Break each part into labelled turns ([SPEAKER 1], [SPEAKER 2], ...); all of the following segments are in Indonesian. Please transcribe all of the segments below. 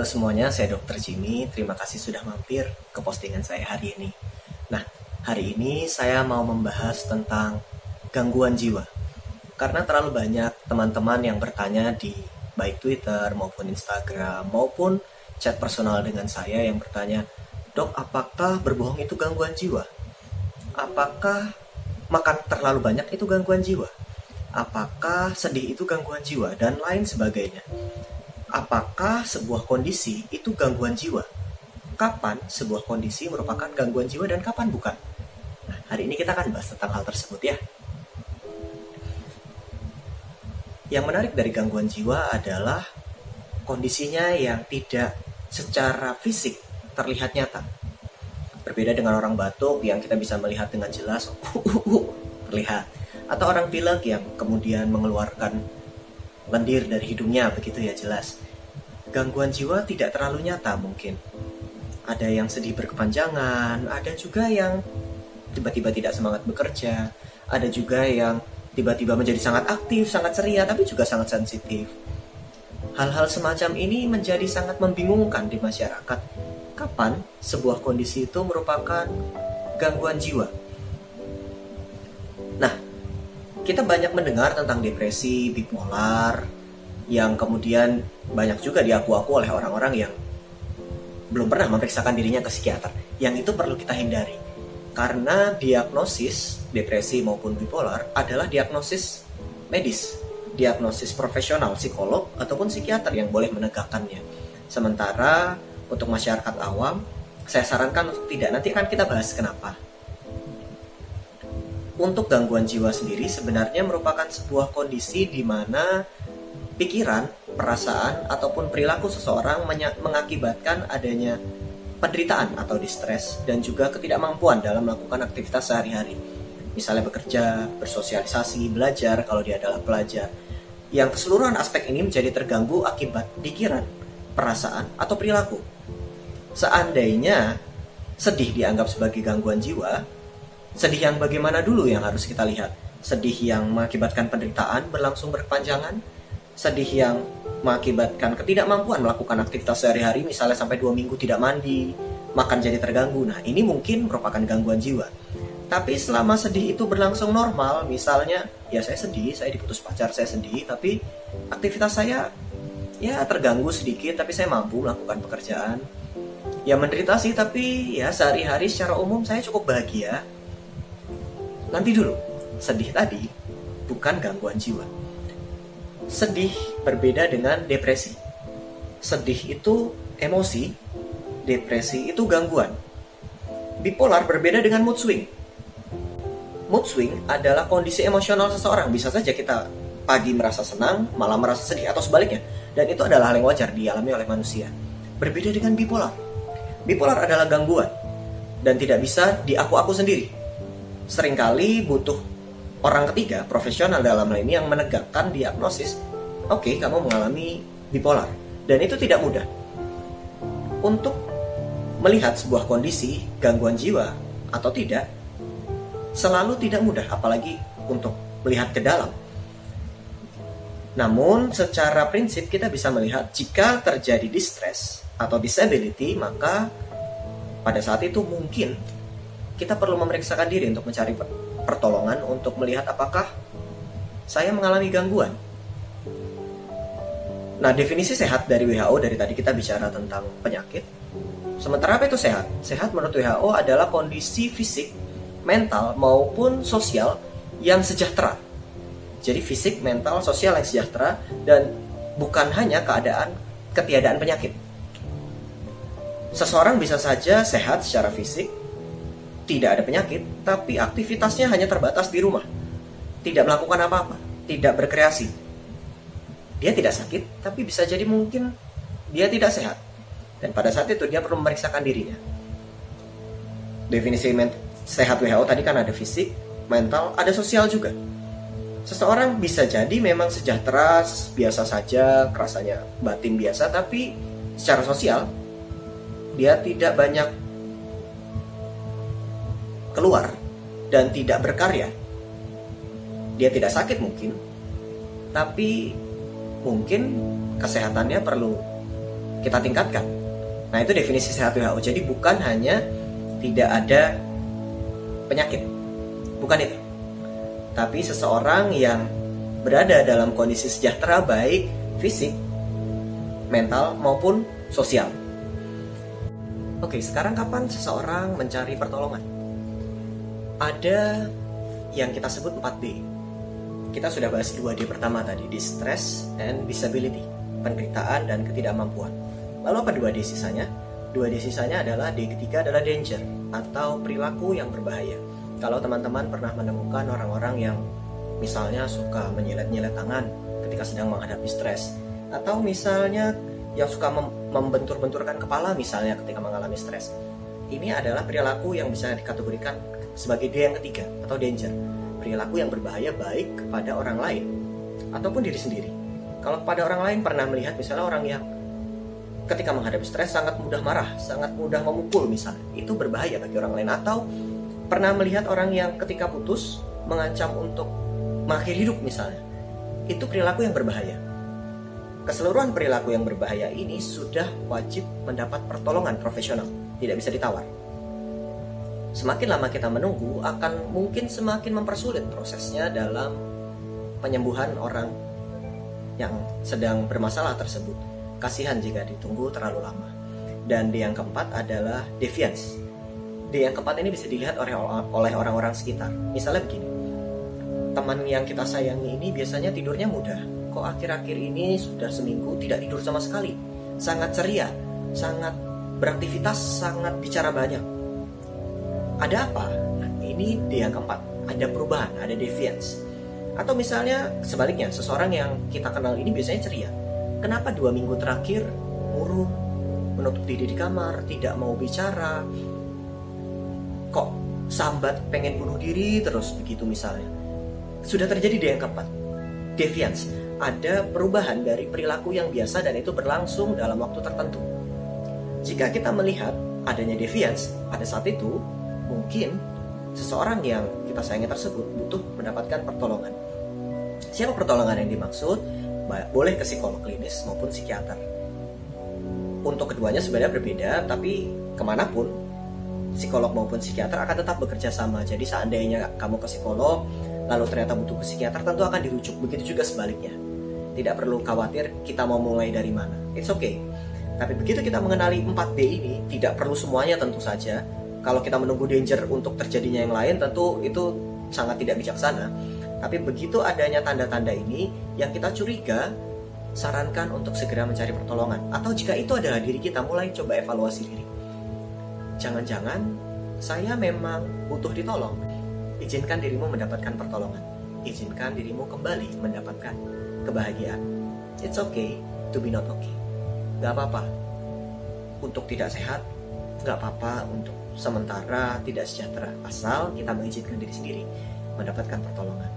[SPEAKER 1] Halo semuanya, saya Dr. Jimmy. Terima kasih sudah mampir ke postingan saya hari ini. Nah, hari ini saya mau membahas tentang gangguan jiwa. Karena terlalu banyak teman-teman yang bertanya di baik Twitter maupun Instagram maupun chat personal dengan saya yang bertanya, "Dok, apakah berbohong itu gangguan jiwa? Apakah makan terlalu banyak itu gangguan jiwa? Apakah sedih itu gangguan jiwa dan lain sebagainya?" Apakah sebuah kondisi itu gangguan jiwa? Kapan sebuah kondisi merupakan gangguan jiwa dan kapan bukan? Nah, hari ini kita akan bahas tentang hal tersebut ya. Yang menarik dari gangguan jiwa adalah kondisinya yang tidak secara fisik terlihat nyata. Berbeda dengan orang batuk yang kita bisa melihat dengan jelas, terlihat. Atau orang pilek yang kemudian mengeluarkan lendir dari hidungnya begitu ya jelas. Gangguan jiwa tidak terlalu nyata mungkin. Ada yang sedih berkepanjangan, ada juga yang tiba-tiba tidak semangat bekerja, ada juga yang tiba-tiba menjadi sangat aktif, sangat ceria, tapi juga sangat sensitif. Hal-hal semacam ini menjadi sangat membingungkan di masyarakat. Kapan sebuah kondisi itu merupakan gangguan jiwa? Nah, kita banyak mendengar tentang depresi, bipolar, yang kemudian banyak juga diaku-aku oleh orang-orang yang belum pernah memeriksakan dirinya ke psikiater. Yang itu perlu kita hindari. Karena diagnosis depresi maupun bipolar adalah diagnosis medis, diagnosis profesional, psikolog ataupun psikiater yang boleh menegakkannya. Sementara untuk masyarakat awam, saya sarankan untuk tidak. Nanti akan kita bahas kenapa untuk gangguan jiwa sendiri sebenarnya merupakan sebuah kondisi di mana pikiran, perasaan, ataupun perilaku seseorang mengakibatkan adanya penderitaan atau distres dan juga ketidakmampuan dalam melakukan aktivitas sehari-hari. Misalnya bekerja, bersosialisasi, belajar kalau dia adalah pelajar. Yang keseluruhan aspek ini menjadi terganggu akibat pikiran, perasaan, atau perilaku. Seandainya sedih dianggap sebagai gangguan jiwa, Sedih yang bagaimana dulu yang harus kita lihat? Sedih yang mengakibatkan penderitaan berlangsung berkepanjangan? Sedih yang mengakibatkan ketidakmampuan melakukan aktivitas sehari-hari misalnya sampai dua minggu tidak mandi, makan jadi terganggu. Nah ini mungkin merupakan gangguan jiwa. Tapi selama sedih itu berlangsung normal, misalnya ya saya sedih, saya diputus pacar, saya sedih, tapi aktivitas saya ya terganggu sedikit, tapi saya mampu melakukan pekerjaan. Ya menderita sih, tapi ya sehari-hari secara umum saya cukup bahagia Nanti dulu, sedih tadi bukan gangguan jiwa. Sedih berbeda dengan depresi. Sedih itu emosi, depresi itu gangguan. Bipolar berbeda dengan mood swing. Mood swing adalah kondisi emosional seseorang. Bisa saja kita pagi merasa senang, malam merasa sedih atau sebaliknya. Dan itu adalah hal yang wajar dialami oleh manusia. Berbeda dengan bipolar. Bipolar adalah gangguan dan tidak bisa diaku-aku sendiri sering kali butuh orang ketiga profesional dalam hal ini yang menegakkan diagnosis oke okay, kamu mengalami bipolar. Dan itu tidak mudah. Untuk melihat sebuah kondisi gangguan jiwa atau tidak selalu tidak mudah apalagi untuk melihat ke dalam. Namun secara prinsip kita bisa melihat jika terjadi distress atau disability maka pada saat itu mungkin kita perlu memeriksakan diri untuk mencari pertolongan untuk melihat apakah saya mengalami gangguan. Nah, definisi sehat dari WHO dari tadi kita bicara tentang penyakit. Sementara apa itu sehat? Sehat menurut WHO adalah kondisi fisik, mental maupun sosial yang sejahtera. Jadi fisik, mental, sosial yang sejahtera dan bukan hanya keadaan ketiadaan penyakit. Seseorang bisa saja sehat secara fisik, tidak ada penyakit, tapi aktivitasnya hanya terbatas di rumah. Tidak melakukan apa-apa, tidak berkreasi. Dia tidak sakit, tapi bisa jadi mungkin dia tidak sehat. Dan pada saat itu dia perlu memeriksakan dirinya. Definisi sehat WHO tadi kan ada fisik, mental, ada sosial juga. Seseorang bisa jadi memang sejahtera, biasa saja, rasanya batin biasa, tapi secara sosial dia tidak banyak keluar dan tidak berkarya. Dia tidak sakit mungkin, tapi mungkin kesehatannya perlu kita tingkatkan. Nah, itu definisi sehat WHO. Jadi bukan hanya tidak ada penyakit. Bukan itu. Tapi seseorang yang berada dalam kondisi sejahtera baik fisik, mental maupun sosial. Oke, sekarang kapan seseorang mencari pertolongan? Ada yang kita sebut 4D. Kita sudah bahas 2D pertama tadi, distress and disability, penderitaan dan ketidakmampuan. Lalu apa 2D sisanya? 2D sisanya adalah D ketiga adalah danger atau perilaku yang berbahaya. Kalau teman-teman pernah menemukan orang-orang yang misalnya suka menyilet-nyilet tangan ketika sedang menghadapi stres atau misalnya yang suka mem membentur-benturkan kepala misalnya ketika mengalami stres. Ini adalah perilaku yang bisa dikategorikan sebagai D yang ketiga atau danger. Perilaku yang berbahaya baik kepada orang lain ataupun diri sendiri. Kalau kepada orang lain pernah melihat misalnya orang yang ketika menghadapi stres sangat mudah marah, sangat mudah memukul misalnya. Itu berbahaya bagi orang lain atau pernah melihat orang yang ketika putus mengancam untuk mengakhiri hidup misalnya. Itu perilaku yang berbahaya Keseluruhan perilaku yang berbahaya ini sudah wajib mendapat pertolongan profesional, tidak bisa ditawar. Semakin lama kita menunggu, akan mungkin semakin mempersulit prosesnya dalam penyembuhan orang yang sedang bermasalah tersebut. Kasihan jika ditunggu terlalu lama. Dan D yang keempat adalah deviance. D yang keempat ini bisa dilihat oleh orang-orang sekitar. Misalnya begini, teman yang kita sayangi ini biasanya tidurnya mudah, kok akhir-akhir ini sudah seminggu tidak tidur sama sekali. Sangat ceria, sangat beraktivitas, sangat bicara banyak. Ada apa? Nah, ini dia yang keempat. Ada perubahan, ada deviance. Atau misalnya sebaliknya, seseorang yang kita kenal ini biasanya ceria. Kenapa dua minggu terakhir murung, menutup diri di kamar, tidak mau bicara, kok sambat pengen bunuh diri terus begitu misalnya. Sudah terjadi di yang keempat, deviance ada perubahan dari perilaku yang biasa dan itu berlangsung dalam waktu tertentu. Jika kita melihat adanya deviance, pada saat itu mungkin seseorang yang kita sayangi tersebut butuh mendapatkan pertolongan. Siapa pertolongan yang dimaksud? Boleh ke psikolog klinis maupun psikiater. Untuk keduanya sebenarnya berbeda, tapi ke mana pun psikolog maupun psikiater akan tetap bekerja sama. Jadi seandainya kamu ke psikolog, lalu ternyata butuh ke psikiater, tentu akan dirujuk. Begitu juga sebaliknya tidak perlu khawatir kita mau mulai dari mana. It's okay. Tapi begitu kita mengenali 4D ini, tidak perlu semuanya tentu saja. Kalau kita menunggu danger untuk terjadinya yang lain, tentu itu sangat tidak bijaksana. Tapi begitu adanya tanda-tanda ini, yang kita curiga, sarankan untuk segera mencari pertolongan. Atau jika itu adalah diri kita, mulai coba evaluasi diri. Jangan-jangan saya memang butuh ditolong. Izinkan dirimu mendapatkan pertolongan. Izinkan dirimu kembali mendapatkan kebahagiaan. It's okay to be not okay. Gak apa-apa untuk tidak sehat, gak apa-apa untuk sementara tidak sejahtera. Asal kita mengizinkan diri sendiri mendapatkan pertolongan.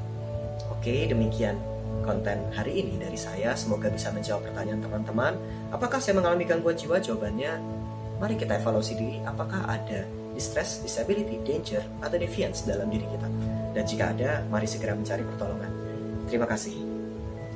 [SPEAKER 1] Oke, demikian konten hari ini dari saya. Semoga bisa menjawab pertanyaan teman-teman. Apakah saya mengalami gangguan jiwa? Jawabannya, mari kita evaluasi diri. Apakah ada distress, disability, danger, atau deviance dalam diri kita? Dan jika ada, mari segera mencari pertolongan. Terima kasih.